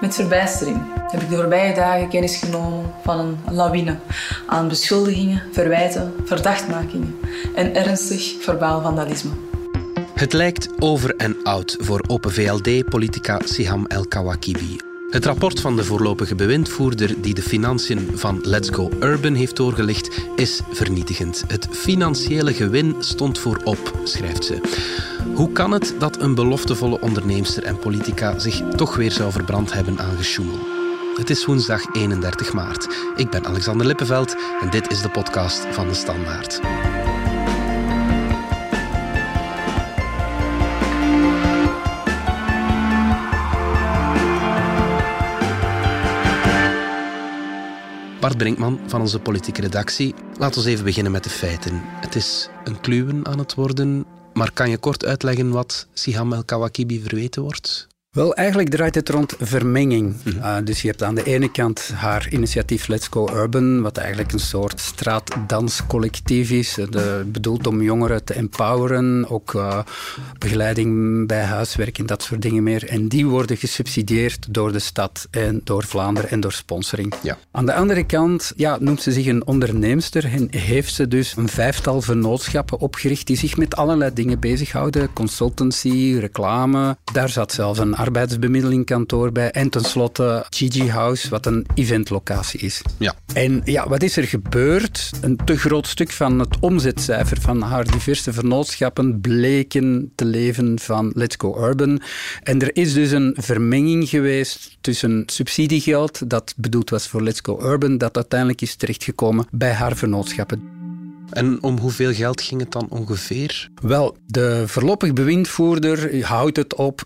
Met verbijstering heb ik de voorbije dagen kennis genomen van een lawine aan beschuldigingen, verwijten, verdachtmakingen en ernstig verbaal vandalisme. Het lijkt over en oud voor Open VLD-politica Siham El Kawakibi. Het rapport van de voorlopige bewindvoerder die de financiën van Let's Go Urban heeft doorgelicht is vernietigend. Het financiële gewin stond voorop, schrijft ze. Hoe kan het dat een beloftevolle onderneemster en politica zich toch weer zou verbrand hebben aan gesjoemel? Het is woensdag 31 maart. Ik ben Alexander Lippenveld en dit is de podcast van de Standaard. Bart Brinkman van onze politieke redactie. Laten we even beginnen met de feiten. Het is een kluwen aan het worden, maar kan je kort uitleggen wat Siham El Kawakibi verweten wordt? Wel, eigenlijk draait het rond vermenging. Mhm. Uh, dus je hebt aan de ene kant haar initiatief Let's Go Urban, wat eigenlijk een soort straatdanscollectief is, eh, de, bedoeld om jongeren te empoweren, ook uh, begeleiding bij huiswerk en dat soort dingen meer. En die worden gesubsidieerd door de stad en door Vlaanderen en door sponsoring. Ja. Aan de andere kant ja, noemt ze zich een onderneemster en heeft ze dus een vijftal vennootschappen opgericht die zich met allerlei dingen bezighouden. Consultancy, reclame. Daar zat zelfs een arbeidsbemiddelingkantoor bij. En tenslotte Gigi House, wat een eventlocatie is. Ja. En ja, wat is er gebeurd? Een te groot stuk van het omzetcijfer van haar diverse vernootschappen bleken te leven van Let's Go Urban. En er is dus een vermenging geweest tussen subsidiegeld, dat bedoeld was voor Let's Go Urban, dat uiteindelijk is terechtgekomen bij haar vernootschappen. En om hoeveel geld ging het dan ongeveer? Wel, de voorlopig bewindvoerder houdt het op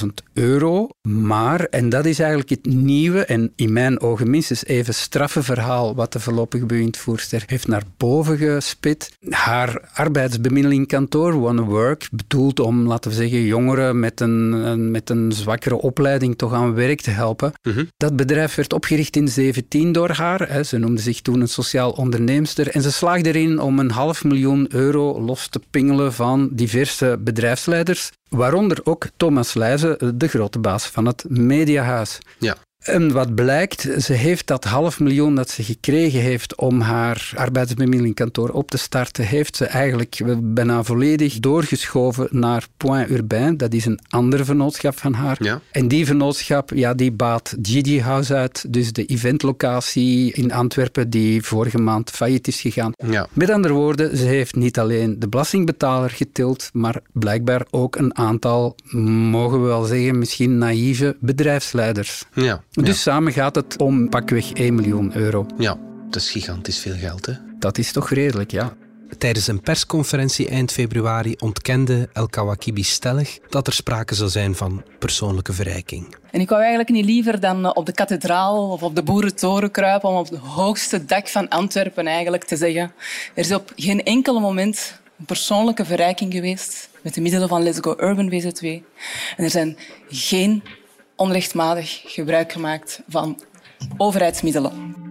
450.000 euro. Maar, en dat is eigenlijk het nieuwe en in mijn ogen minstens even straffe verhaal wat de voorlopig bewindvoerster heeft naar boven gespit. Haar arbeidsbemiddelingkantoor, One Work, bedoeld om, laten we zeggen, jongeren met een, met een zwakkere opleiding toch aan werk te helpen. Mhm. Dat bedrijf werd opgericht in 17 door haar. Hè. Ze noemde zich toen een sociaal onderneemster en ze slaagde erin om een half miljoen euro los te pingelen van diverse bedrijfsleiders, waaronder ook Thomas Leijzen, de grote baas van het Mediahuis. Ja. En wat blijkt, ze heeft dat half miljoen dat ze gekregen heeft om haar arbeidsbemiddelingkantoor op te starten, heeft ze eigenlijk bijna volledig doorgeschoven naar Point Urbain. Dat is een andere vennootschap van haar. Ja. En die vennootschap, ja, die baat Gigi House uit, dus de eventlocatie in Antwerpen die vorige maand failliet is gegaan. Ja. Met andere woorden, ze heeft niet alleen de belastingbetaler getild, maar blijkbaar ook een aantal, mogen we wel zeggen, misschien naïeve bedrijfsleiders. Ja. Dus samen gaat het om pakweg 1 miljoen euro. Ja, dat is gigantisch veel geld, hè? Dat is toch redelijk, ja. Tijdens een persconferentie eind februari ontkende El Kawakibi stellig dat er sprake zou zijn van persoonlijke verrijking. En ik wou eigenlijk niet liever dan op de kathedraal of op de boerentoren kruipen om op het hoogste dak van Antwerpen eigenlijk te zeggen er is op geen enkel moment een persoonlijke verrijking geweest met de middelen van Let's Go Urban VZ2. En er zijn geen onrechtmatig gebruik gemaakt van overheidsmiddelen.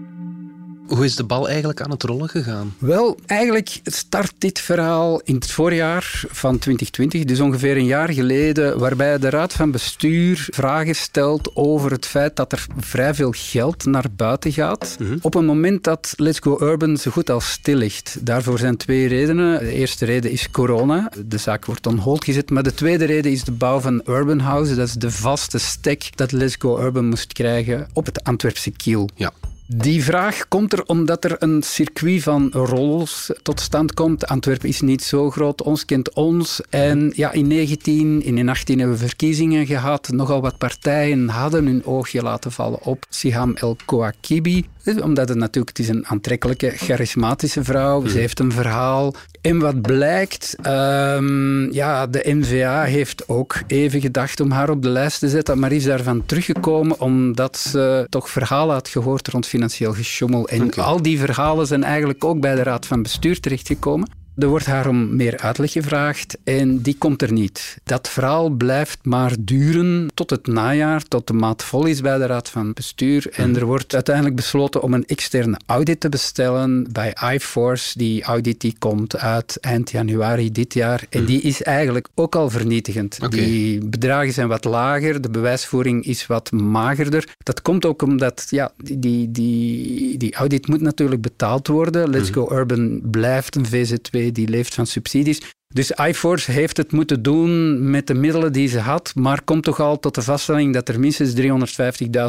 Hoe is de bal eigenlijk aan het rollen gegaan? Wel, eigenlijk start dit verhaal in het voorjaar van 2020, dus ongeveer een jaar geleden, waarbij de Raad van Bestuur vragen stelt over het feit dat er vrij veel geld naar buiten gaat. Mhm. Op een moment dat Let's Go Urban zo goed als stil ligt. Daarvoor zijn twee redenen. De eerste reden is corona. De zaak wordt on hold gezet. Maar de tweede reden is de bouw van Urban House. Dat is de vaste stek dat Let's Go Urban moest krijgen op het Antwerpse kiel. Ja. Die vraag komt er omdat er een circuit van rollers tot stand komt. Antwerpen is niet zo groot, ons kent ons. En ja, in 19, in 18 hebben we verkiezingen gehad. Nogal wat partijen hadden hun oogje laten vallen op Siham El Kouakibi. Omdat het natuurlijk, het is een aantrekkelijke, charismatische vrouw. Ze heeft een verhaal. En wat blijkt, ehm, ja, de NVA heeft ook even gedacht om haar op de lijst te zetten, maar is daarvan teruggekomen omdat ze toch verhalen had gehoord rond financieel gesjommel. En al die verhalen zijn eigenlijk ook bij de Raad van Bestuur terechtgekomen. Er wordt haar om meer uitleg gevraagd en die komt er niet. Dat verhaal blijft maar duren tot het najaar, tot de maat vol is bij de Raad van Bestuur. En mhm. er wordt uiteindelijk besloten om een externe audit te bestellen bij iForce. Die audit die komt uit eind januari dit jaar. En mhm. die is eigenlijk ook al vernietigend. Die bedragen zijn wat lager, de bewijsvoering is wat magerder. Dat komt ook omdat ja, die, die, die audit moet natuurlijk betaald worden. Let's mhm. Go Urban blijft een VZ2 die leeft van subsidies. Dus iForce heeft het moeten doen met de middelen die ze had, maar komt toch al tot de vaststelling dat er minstens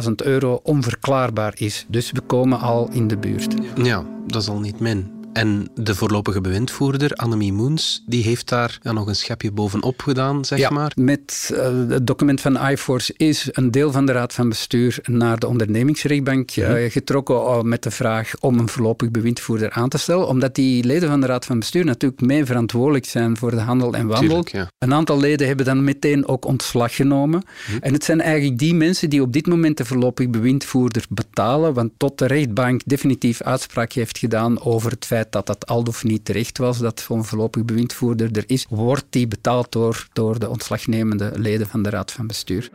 350.000 euro onverklaarbaar is. Dus we komen al in de buurt. Ja, dat is al niet min. En de voorlopige bewindvoerder, Annemie Moens, die heeft daar ja, nog een schepje bovenop gedaan, zeg ja, maar. Met uh, het document van iForce is een deel van de Raad van Bestuur naar de ondernemingsrechtbank uh, getrokken uh, met de vraag om een voorlopig bewindvoerder aan te stellen, omdat die leden van de Raad van Bestuur natuurlijk mee verantwoordelijk zijn voor de handel en wandel. ja. Een aantal leden hebben dan meteen ook ontslag genomen. Mhm. En het zijn eigenlijk die mensen die op dit moment de voorlopig bewindvoerder betalen, want tot de rechtbank definitief uitspraak heeft gedaan over het feit dat dat al of niet terecht was, dat zo'n voorlopig bewindvoerder er is, wordt die betaald door, door de ontslagnemende leden van de Raad van Bestuur.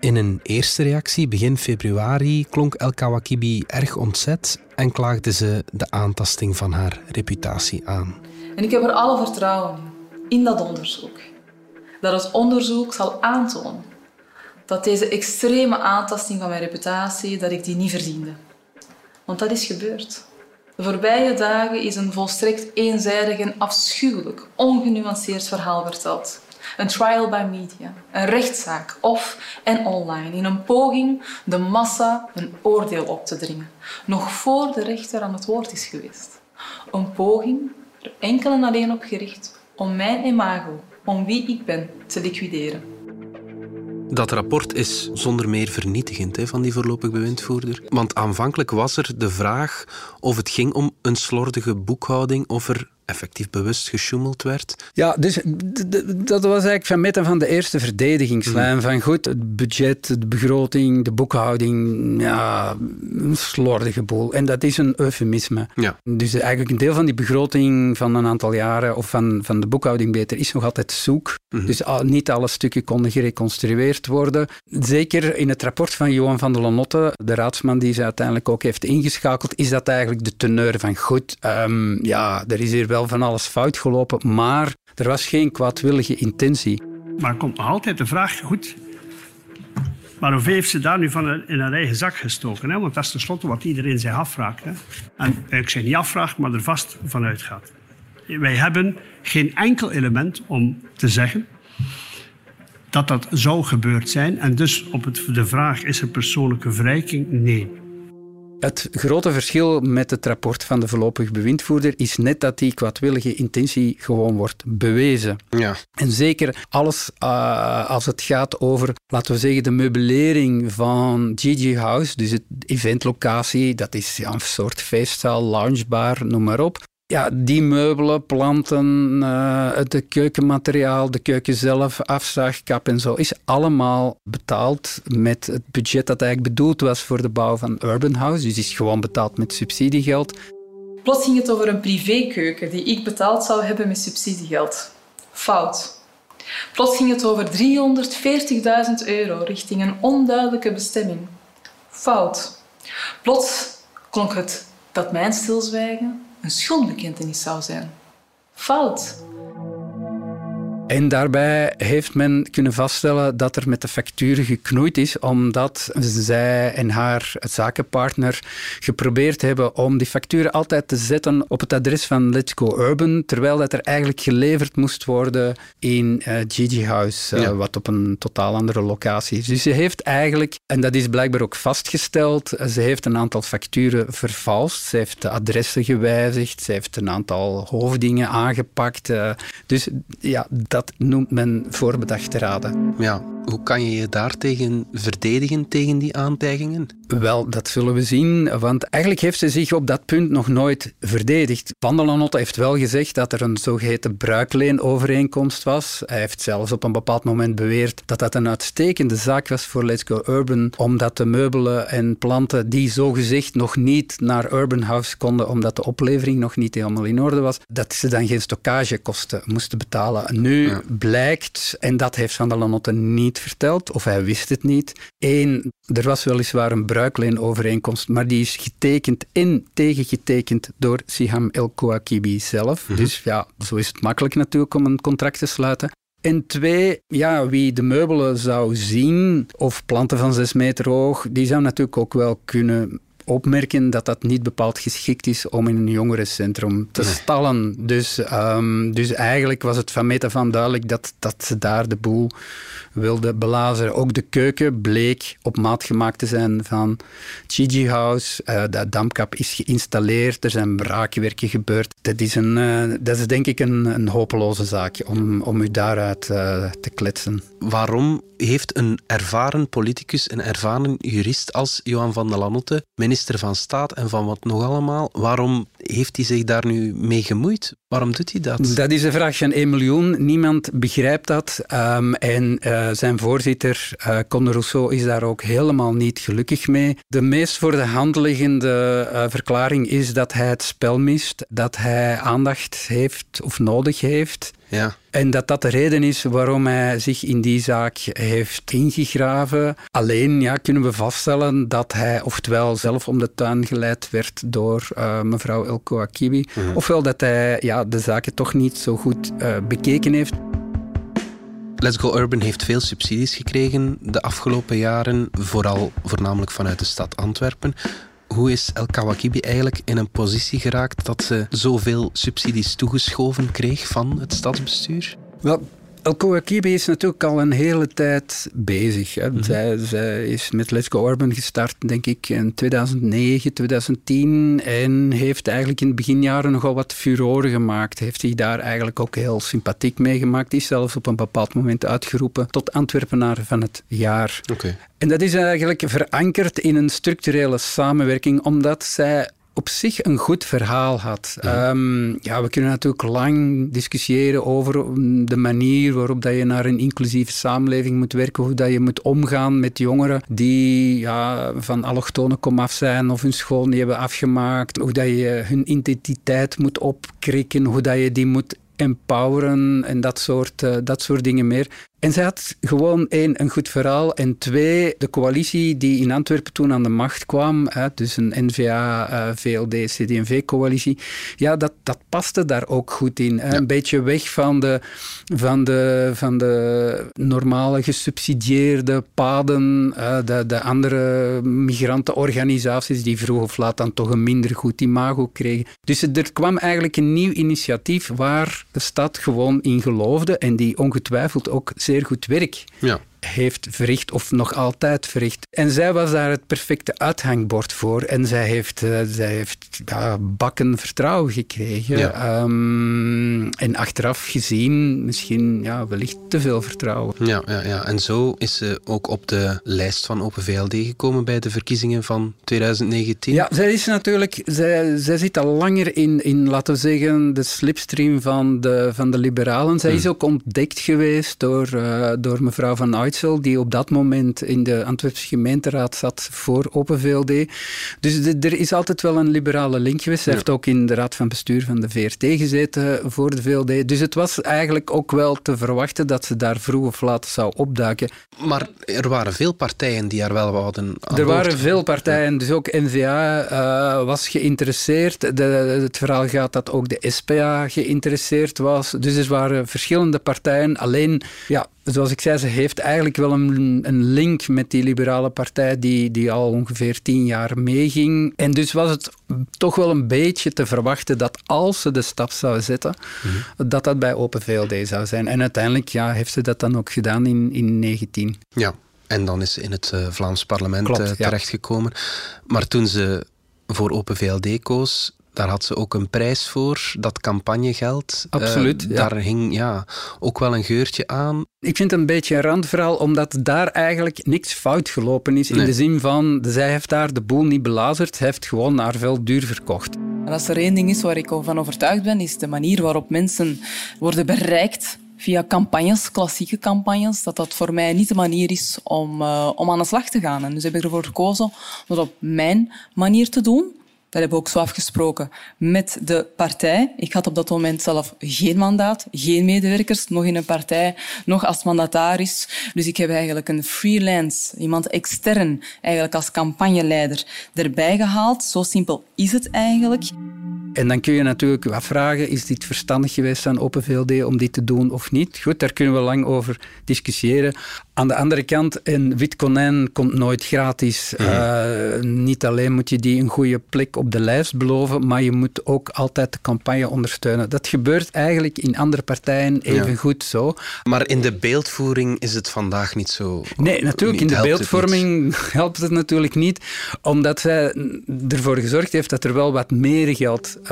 In een eerste reactie, begin februari, klonk El Kawakibi erg ontzet en klaagde ze de aantasting van haar reputatie aan. En ik heb er alle vertrouwen in, in dat onderzoek. Dat het onderzoek zal aantonen dat deze extreme aantasting van mijn reputatie, dat ik die niet verdiende. Want dat is gebeurd. De voorbije dagen is een volstrekt eenzijdig en afschuwelijk, ongenuanceerd verhaal verteld. Een trial by media, een rechtszaak of en online in een poging de massa een oordeel op te dringen, nog voor de rechter aan het woord is geweest. Een poging er enkel en alleen op gericht om mijn imago, om wie ik ben, te liquideren. Dat rapport is zonder meer vernietigend van die voorlopig bewindvoerder. Want aanvankelijk was er de vraag of het ging om een slordige boekhouding, of er effectief bewust gesjoemeld werd. Ja, dus dat was eigenlijk van met van de eerste verdedigingslijn. Mm. Van goed, het budget, de begroting, de boekhouding, ja, een slordige boel. En dat is een eufemisme. Ja. Dus eigenlijk een deel van die begroting van een aantal jaren, of van, van de boekhouding beter, is nog altijd zoek. Mhm. Dus niet alle stukken konden gereconstrueerd worden. Zeker in het rapport van Johan van der Lanotte, de raadsman die ze uiteindelijk ook heeft ingeschakeld, is dat eigenlijk de teneur van goed, um, ja, er is hier wel van alles fout gelopen, maar er was geen kwaadwillige intentie. Maar komt nog altijd de vraag, goed, maar hoeveel heeft ze daar nu van in haar eigen zak gestoken? Hè? Want dat is tenslotte wat iedereen zich afvraagt. Hè? En ik zeg niet afvraagt, maar er vast van uitgaat. Wij hebben geen enkel element om te zeggen dat dat zou gebeurd zijn. En dus op het, de vraag, is er persoonlijke verrijking? Nee. Het grote verschil met het rapport van de voorlopig bewindvoerder is net dat die kwaadwillige intentie gewoon wordt bewezen. Ja. En zeker alles uh, als het gaat over, laten we zeggen, de meubilering van Gigi House, dus het eventlocatie, dat is ja, een soort feestzaal, loungebar, noem maar op ja, die meubelen, planten, uh, het keukenmateriaal, de keuken zelf, afzuigkap en zo, is allemaal betaald met het budget dat eigenlijk bedoeld was voor de bouw van Urban House. Dus is gewoon betaald met subsidiegeld. Plots ging het over een privékeuken die ik betaald zou hebben met subsidiegeld. Fout. Plots ging het over 340.000 euro richting een onduidelijke bestemming. Fout. Plots klonk het dat mijn stilzwijgen een schuldbekentenis zou zijn. Fout. En daarbij heeft men kunnen vaststellen dat er met de facturen geknoeid is, omdat zij en haar zakenpartner geprobeerd hebben om die facturen altijd te zetten op het adres van Let's Go Urban, terwijl dat er eigenlijk geleverd moest worden in uh, Gigi House, uh, wat op een totaal andere locatie is. Dus ze heeft eigenlijk, en dat is blijkbaar ook vastgesteld, ze heeft een aantal facturen vervalst, ze heeft de adressen gewijzigd, ze heeft een aantal hoofddingen aangepakt. Uh, dus ja, dat dat noemt men voorbedachte raden. Ja, hoe kan je je daartegen verdedigen tegen die aantijgingen? Wel, dat zullen we zien, want eigenlijk heeft ze zich op dat punt nog nooit verdedigd. Van der Lanotte heeft wel gezegd dat er een zogeheten bruikleenovereenkomst was. Hij heeft zelfs op een bepaald moment beweerd dat dat een uitstekende zaak was voor Let's Go Urban, omdat de meubelen en planten die zogezegd nog niet naar Urban House konden, omdat de oplevering nog niet helemaal in orde was, dat ze dan geen stockagekosten moesten betalen. Nu blijkt, en dat heeft Van der Lanotte niet verteld, of hij wist het niet, één, er was weliswaar een bruikleenovereenkomst, maar die is getekend en tegengetekend door Siham El Kouakibi zelf. Mhm. Dus ja, zo is het makkelijk natuurlijk om een contract te sluiten. En twee, ja, wie de meubelen zou zien, of planten van zes meter hoog, die zou natuurlijk ook wel kunnen opmerken dat dat niet bepaald geschikt is om in een jongerencentrum te stallen. Dus, um, dus eigenlijk was het van meet af aan duidelijk dat, dat ze daar de boel wilde belazeren. Ook de keuken bleek op maat gemaakt te zijn van Gigi House. Uh, de dampkap is geïnstalleerd, er zijn braakwerken gebeurd. Dat is, een, uh, dat is denk ik een, een hopeloze zaak om, om u daaruit uh, te kletsen. Waarom heeft een ervaren politicus, een ervaren jurist als Johan van der Lanotte, minister van Staat en van wat nog allemaal, waarom heeft hij zich daar nu mee gemoeid? Waarom doet hij dat? Dat is een vraag van 1 miljoen. Niemand begrijpt dat. Um, en uh, zijn voorzitter, uh, Rousseau, is daar ook helemaal niet gelukkig mee. De meest voor de hand liggende uh, verklaring is dat hij het spel mist, dat hij aandacht heeft of nodig heeft. Ja. En dat dat de reden is waarom hij zich in die zaak heeft ingegraven. Alleen ja, kunnen we vaststellen dat hij oftewel zelf om de tuin geleid werd door uh, mevrouw Elko Akibi, mm. ofwel dat hij ja, de zaken toch niet zo goed uh, bekeken heeft. Let's Go Urban heeft veel subsidies gekregen de afgelopen jaren, vooral voornamelijk vanuit de stad Antwerpen. Hoe is El Kawakibi eigenlijk in een positie geraakt dat ze zoveel subsidies toegeschoven kreeg van het stadsbestuur? Wel, El Kouakibi is natuurlijk al een hele tijd bezig. Hè. Mm zij, zij, is met Let's Go Urban gestart, denk ik, in 2009, 2010. En heeft eigenlijk in de beginjaren nogal wat furoren gemaakt. Heeft zich daar eigenlijk ook heel sympathiek mee gemaakt. Is zelfs op een bepaald moment uitgeroepen tot Antwerpenaar van het jaar. Okay. En dat is eigenlijk verankerd in een structurele samenwerking, omdat zij op zich een goed verhaal had. Ja. Um, ja, we kunnen natuurlijk lang discussiëren over de manier waarop dat je naar een inclusieve samenleving moet werken, hoe dat je moet omgaan met jongeren die ja, van allochtone komaf zijn of hun school niet hebben afgemaakt, hoe dat je hun identiteit moet opkrikken, hoe dat je die moet empoweren en dat soort, uh, dat soort dingen meer. En zij had gewoon één, een goed verhaal. En twee, de coalitie die in Antwerpen toen aan de macht kwam, hè, dus een N-VA-VLD-CD&V-coalitie, eh, ja, dat, dat paste daar ook goed in. Een beetje weg van de, van, de, van de normale gesubsidieerde paden, uh, de, de andere migrantenorganisaties die vroeg of laat dan toch een minder goed imago kregen. Dus er kwam eigenlijk een nieuw initiatief waar de stad gewoon in geloofde en die ongetwijfeld ook zeer goed werk ja. Heeft verricht of nog altijd verricht. En zij was daar het perfecte uithangbord voor en zij heeft, uh, zij heeft ja, bakken vertrouwen gekregen. Ja. Um, en achteraf gezien misschien ja, wellicht te veel vertrouwen. Ja, ja, ja, en zo is ze ook op de lijst van Open VLD gekomen bij de verkiezingen van 2019. Ja, zij is natuurlijk, zij, zij zit al langer in, in, laten we zeggen, de slipstream van de, van de liberalen. Zij is ook ontdekt geweest door, uh, door mevrouw Van Die op dat moment in de Antwerpse gemeenteraad zat voor Open VLD. Dus de, er is altijd wel een liberale link geweest. Ja. heeft ook in de raad van bestuur van de VRT gezeten voor de VLD. Dus het was eigenlijk ook wel te verwachten dat ze daar vroeg of laat zou opduiken. Maar er waren veel partijen die haar wel hadden Er waren veel partijen, dus ook N-VA uh, was geïnteresseerd. De, het verhaal gaat dat ook de SPA geïnteresseerd was. Dus er waren verschillende partijen. Alleen, ja, zoals ik zei, ze heeft eigenlijk wel een, een link met die liberale partij die, die al ongeveer tien jaar meeging. En dus was het toch wel een beetje te verwachten dat als ze de stap zou zetten, mm-hmm. dat dat bij Open VLD zou zijn. En uiteindelijk ja, heeft ze dat dan ook gedaan in, in 19. Ja, en dan is ze in het uh, Vlaams parlement Klopt, uh, terechtgekomen. Ja. Maar toen ze voor Open VLD koos, Daar had ze ook een prijs voor, dat campagnegeld. Absoluut. Uh, daar hing ja, ook wel een geurtje aan. Ik vind het een beetje een randverhaal, omdat daar eigenlijk niks fout gelopen is. In de zin van, zij heeft daar de boel niet belazerd, ze heeft gewoon naar veel duur verkocht. En als er één ding is waar ik van overtuigd ben, is de manier waarop mensen worden bereikt via campagnes, klassieke campagnes, dat dat voor mij niet de manier is om, uh, om aan de slag te gaan. En dus heb ik ervoor gekozen om dat op mijn manier te doen. Dat hebben we ook zo afgesproken met de partij. Ik had op dat moment zelf geen mandaat, geen medewerkers, nog in een partij, nog als mandataris. Dus ik heb eigenlijk een freelance, iemand extern, eigenlijk als campagneleider erbij gehaald. Zo simpel is het eigenlijk. En dan kun je natuurlijk afvragen, is dit verstandig geweest van Open VLD om dit te doen of niet? Goed, daar kunnen we lang over discussiëren. Aan de andere kant, een wit konijn komt nooit gratis. Mhm. Eh, niet alleen moet je die een goede plek op de lijst beloven, maar je moet ook altijd de campagne ondersteunen. Dat gebeurt eigenlijk in andere partijen even goed zo. Maar in de beeldvoering is het vandaag niet zo. Nee, natuurlijk. in de beeldvorming helpt het natuurlijk niet, omdat zij ervoor gezorgd heeft dat er wel wat meer geld uh,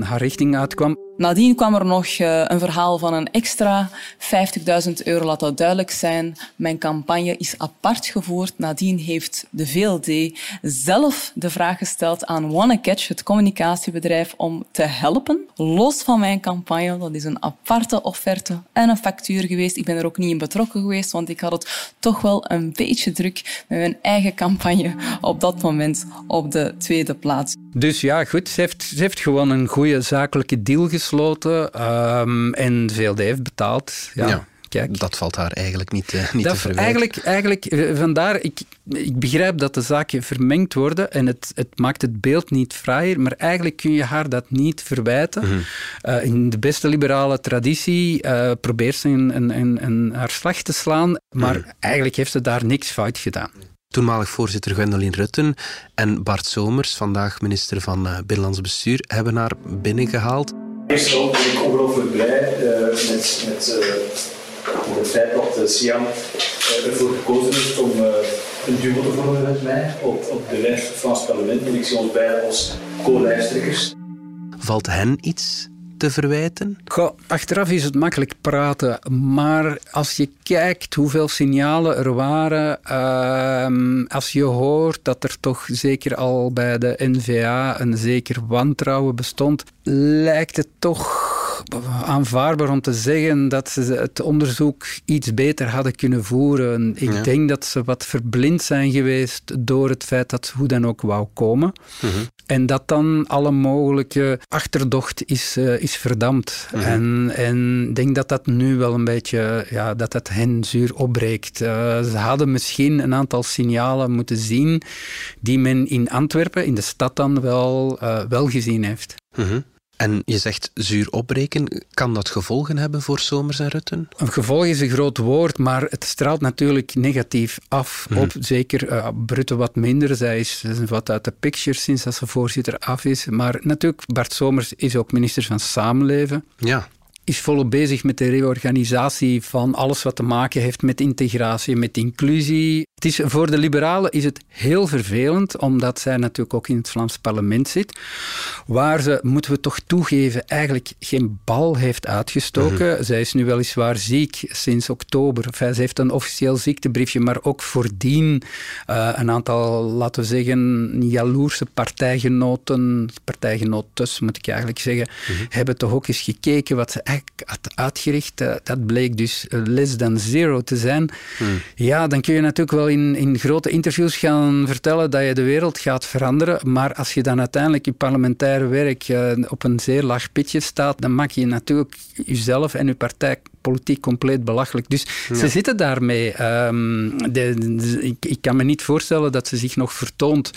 haar richting uitkwam. Nadien kwam er nog eh, een verhaal van een extra 50.000 euro, laat dat duidelijk zijn. Mijn campagne is apart gevoerd. Nadien heeft de VLD zelf de vraag gesteld aan WannaCatch, het communicatiebedrijf, om te helpen. Los van mijn campagne, dat is een aparte offerte en een factuur geweest. Ik ben er ook niet in betrokken geweest, want ik had het toch wel een beetje druk met mijn eigen campagne op dat moment op de tweede plaats. Dus ja, goed, ze heeft, ze heeft gewoon een goede zakelijke deal gesloten um, en de VLD heeft betaald. Ja. Kijk. Dat valt haar eigenlijk niet, uh, niet dat te verwijten. Eigenlijk, eigenlijk eh, vandaar, ik, ik begrijp dat de zaken vermengd worden en het, het maakt het beeld niet fraaier, maar eigenlijk kun je haar dat niet verwijten. Mm uh, in de beste liberale traditie uh, probeert ze een, een, een, een, haar slag te slaan, maar mm eigenlijk heeft ze daar niks fout gedaan toenmalig voorzitter Gwendoline Rutten en Bart Somers, vandaag minister van Binnenlands Bestuur, hebben haar binnengehaald. Eerst ben ik ongelooflijk blij uh, met, met, het feit dat de SIAM ervoor gekozen heeft om een duo te vormen met mij op, op de lijst van het parlement. En ik zie ons beiden als co-lijsttrekkers. Valt hen iets te verwijten? Goh, achteraf is het makkelijk praten, maar als je kijkt hoeveel signalen er waren, uh, als je hoort dat er toch zeker al bij de NVA een zeker wantrouwen bestond, lijkt het toch aanvaardbaar om te zeggen dat ze het onderzoek iets beter hadden kunnen voeren. Ik denk dat ze wat verblind zijn geweest door het feit dat ze hoe dan ook wou komen. Mhm. En dat dan alle mogelijke achterdocht is, uh, is verdampt. Mhm. En En ik denk dat dat nu wel een beetje, ja, dat het hen zuur opbreekt. Uh, ze hadden misschien een aantal signalen moeten zien die men in Antwerpen, in de stad dan, wel, uh, wel gezien heeft. Mm en je zegt zuur opbreken. Kan dat gevolgen hebben voor Somers en Rutten? Een gevolg is een groot woord, maar het straalt natuurlijk negatief af mhm. op zeker uh, Rutte wat minder. Zij is wat uit de picture sinds dat ze voorzitter af is. Maar natuurlijk, Bart Somers is ook minister van Samenleven. Ja is volop bezig met de reorganisatie van alles wat te maken heeft met integratie, met inclusie. Het is, voor de liberalen is het heel vervelend, omdat zij natuurlijk ook in het Vlaams parlement zit, waar ze, moeten we toch toegeven, eigenlijk geen bal heeft uitgestoken. Mhm. Zij is nu weliswaar ziek sinds oktober. Enfin, ze heeft een officieel ziektebriefje, maar ook voordien uh, een aantal, laten we zeggen, jaloerse partijgenoten, partijgenotes moet ik eigenlijk zeggen, mhm. hebben toch ook eens gekeken wat ze eigenlijk had uitgericht. Uh, dat bleek dus less than zero te zijn. Mhm. Ja, dan kun je natuurlijk wel in, in grote interviews gaan vertellen dat je de wereld gaat veranderen. Maar als je dan uiteindelijk je parlementaire werk uh, op een zeer laag pitje staat, dan maak je natuurlijk jezelf en je partij politiek compleet belachelijk. Dus ze zitten daarmee. Um, de, ik, ik, kan me niet voorstellen dat ze zich nog vertoont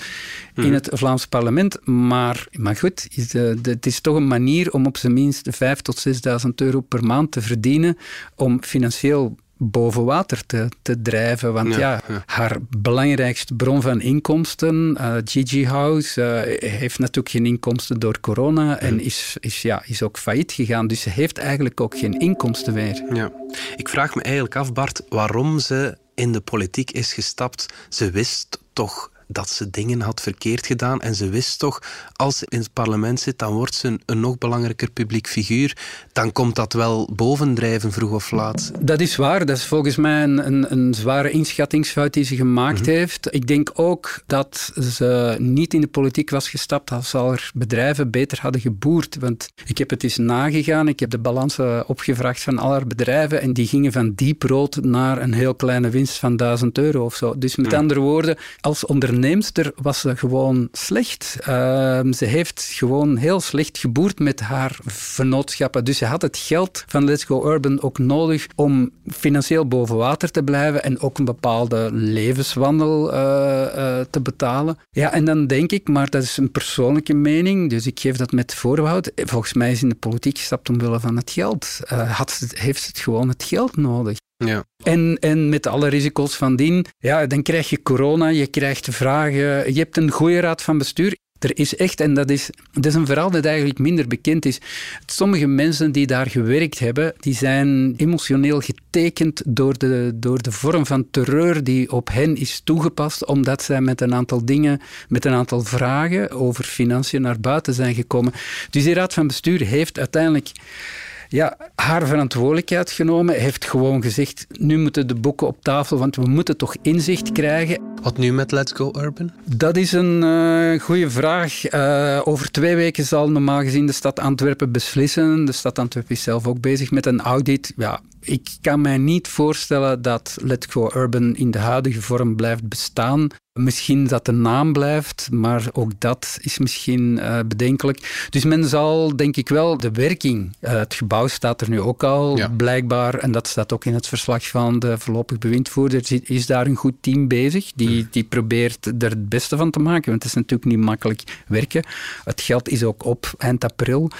in mhm. het Vlaams parlement. Maar, maar goed, is, de, het is toch een manier om op zijn minst 5.000 tot 6.000 euro per maand te verdienen om financieel boven water te, te drijven. Want ja, haar belangrijkste bron van inkomsten, uh, Gigi House, uh, heeft natuurlijk geen inkomsten door corona en is, is, ja, is ook failliet gegaan. Dus ze heeft eigenlijk ook geen inkomsten meer. Ja. Ik vraag me eigenlijk af, Bart, waarom ze in de politiek is gestapt. Ze wist toch dat ze dingen had verkeerd gedaan. En ze wist toch, als ze in het parlement zit, dan wordt ze een, een nog belangrijker publiek figuur. Dan komt dat wel bovendrijven, vroeg of laat. Dat is waar. Dat is volgens mij een, een, een zware inschattingsfout die ze gemaakt mhm. heeft. Ik denk ook dat ze niet in de politiek was gestapt als ze al bedrijven beter hadden geboerd. Want ik heb het eens nagegaan. Ik heb de balansen opgevraagd van al haar bedrijven en die gingen van diep rood naar een heel kleine winst van 1000 euro of zo. Dus met andere woorden, als onderneemster was ze gewoon slecht. Ehm, ze heeft gewoon heel slecht geboerd met haar vennootschappen. Dus ze had het geld van Let's Go Urban ook nodig om financieel boven water te blijven en ook een bepaalde levenswandel uh, te betalen. Ja, en dan denk ik, maar dat is een persoonlijke mening, dus ik geef dat met voorbehoud. Volgens mij is in de politiek gestapt omwille van het geld. Uh, had, heeft het gewoon het geld nodig. Ja. En, en met alle risico's van dien, ja, dan krijg je corona, je krijgt vragen, je hebt een goede raad van bestuur. Er is echt, en dat is, dat is een verhaal dat eigenlijk minder bekend is. Sommige mensen die daar gewerkt hebben, die zijn emotioneel getekend door de, door de vorm van terreur die op hen is toegepast, omdat zij met een aantal dingen, met een aantal vragen over financiën naar buiten zijn gekomen. Dus die raad van bestuur heeft uiteindelijk ja, haar verantwoordelijkheid genomen, heeft gewoon gezegd, nu moeten de boeken op tafel, want we moeten toch inzicht krijgen. Wat nu met Let's Go Urban? Dat is een uh, goede vraag. Uh, over twee weken zal normaal gezien de stad Antwerpen beslissen. De stad Antwerpen is zelf ook bezig met een audit. Ja, ik kan mij niet voorstellen dat Let's Go Urban in de huidige vorm blijft bestaan. Misschien dat de naam blijft, maar ook dat is misschien uh, bedenkelijk. Dus men zal, denk ik wel, de werking. Uh, het gebouw staat er nu ook al, blijkbaar. En dat staat ook in het verslag van de voorlopig bewindvoerder. Is daar een goed team bezig die, hmm. die probeert er het beste van te maken? Want het is natuurlijk niet makkelijk werken. Het geld is ook op eind april.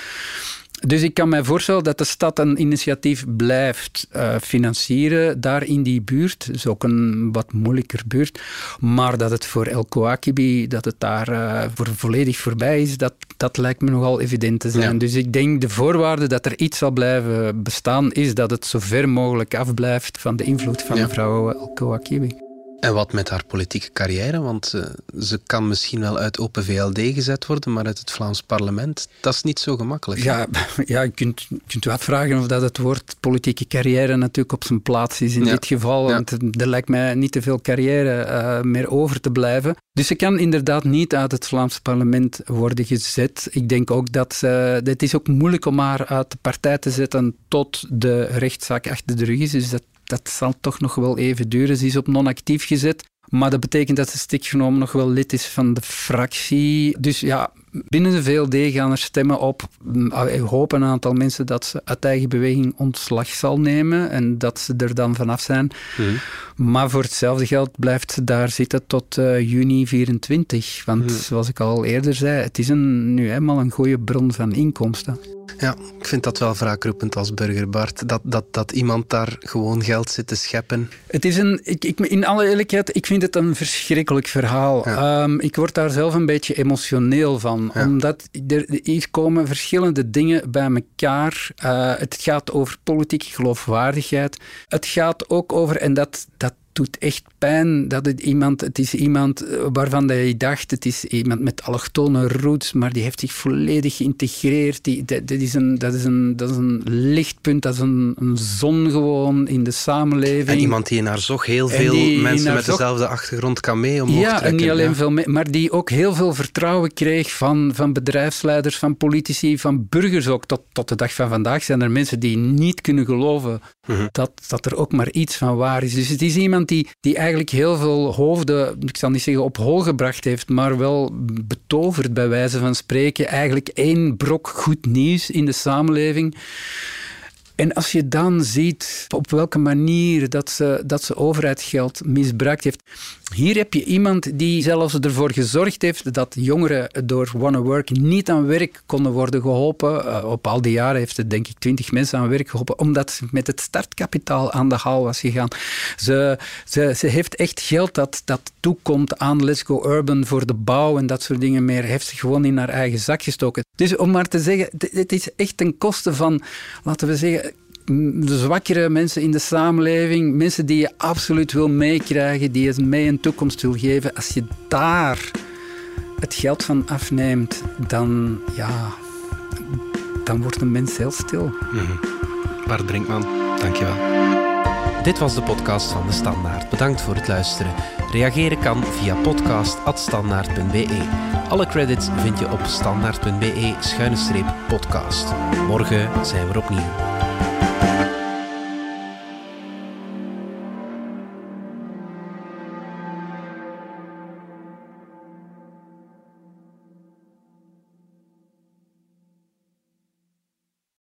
Dus ik kan mij voorstellen dat de stad een initiatief blijft uh, financieren daar in die buurt. Het is ook een wat moeilijker buurt. Maar dat het voor El Kouakibi, dat het daar uh, voor volledig voorbij is, dat, dat lijkt me nogal evident te zijn. Dus ik denk de voorwaarde dat er iets zal blijven bestaan, is dat het zo ver mogelijk afblijft van de invloed van ja. mevrouw El Kouakibi. En wat met haar politieke carrière? Want uh, ze kan misschien wel uit Open VLD gezet worden, maar uit het Vlaams parlement, dat is niet zo gemakkelijk. Ja, ja je kunt, kunt u afvragen of dat het woord politieke carrière natuurlijk op zijn plaats is in dit geval. Want er lijkt mij niet te veel carrière uh, meer over te blijven. Dus ze kan inderdaad niet uit het Vlaams parlement worden gezet. Ik denk ook dat uh, het is ook moeilijk om haar uit de partij te zetten tot de rechtszaak achter de rug is. Dus dat dat zal toch nog wel even duren. Ze is op non-actief gezet. Maar dat betekent dat ze stikgenomen nog wel lid is van de fractie. Dus ja, binnen de VLD gaan er stemmen op. Ik hoop een aantal mensen dat ze uit eigen beweging ontslag zal nemen en dat ze er dan vanaf zijn. Mhm. Maar voor hetzelfde geld blijft ze daar zitten tot uh, juni 24. Want mhm. zoals ik al eerder zei, het is een, nu eenmaal een goede bron van inkomsten. Ja, ik vind dat wel wraakroepend als burger, Bart. Dat, dat, dat iemand daar gewoon geld zit te scheppen. Het is een, ik, ik, in alle eerlijkheid, ik vind het een verschrikkelijk verhaal. Ehm, ik word daar zelf een beetje emotioneel van. Omdat er, hier komen verschillende dingen bij elkaar. Uh, het gaat over politieke geloofwaardigheid. Het gaat ook over, en dat, dat doet echt pijn dat het iemand, het is iemand eh, waarvan je dacht, het is iemand met allochtone roots, maar die heeft zich volledig geïntegreerd. Die, dat, is een, dat, is een, dat is een lichtpunt, dat is een, een zon gewoon in de samenleving. En iemand die naar zog heel veel mensen met dezelfde achtergrond kan mee omhoog Ja, en niet alleen veel mee, maar die ook heel veel vertrouwen kreeg van, van bedrijfsleiders, van politici, van burgers ook. Tot, tot de dag van vandaag zijn er mensen die niet kunnen geloven mhm. dat, dat er ook maar iets van waar is. Dus het is iemand die, die eigenlijk heel veel hoofden, ik zal niet zeggen op hol gebracht heeft, maar wel betoverd bij wijze van spreken. Eigenlijk één brok goed nieuws in de samenleving. En als je dan ziet op welke manier dat ze, dat ze overheidsgeld misbruikt heeft. Hier heb je iemand die zelfs ervoor gezorgd heeft dat jongeren door Wanna Work niet aan werk konden worden geholpen. Uh, op al die jaren heeft het denk ik twintig mensen aan werk geholpen, omdat ze met het startkapitaal aan de haal was gegaan. Ze, ze, ze heeft echt geld dat, dat toekomt aan Let's Go Urban voor de bouw en dat soort dingen meer. Heeft ze gewoon in haar eigen zak gestoken. Dus om maar te zeggen, dit is echt ten koste van, laten we zeggen, de zwakkere mensen in de samenleving, mensen die je absoluut wil meekrijgen, die je mee een toekomst wil geven, als je daar het geld van afneemt, dan, ja, dan wordt een mens heel stil. Mm -hmm. Bart Brinkman, dankjewel. Dit was de podcast van De Standaard. Bedankt voor het luisteren. Reageren kan via podcast.standaard.be. Alle credits vind je op standaard.be-podcast. Morgen zijn we opnieuw.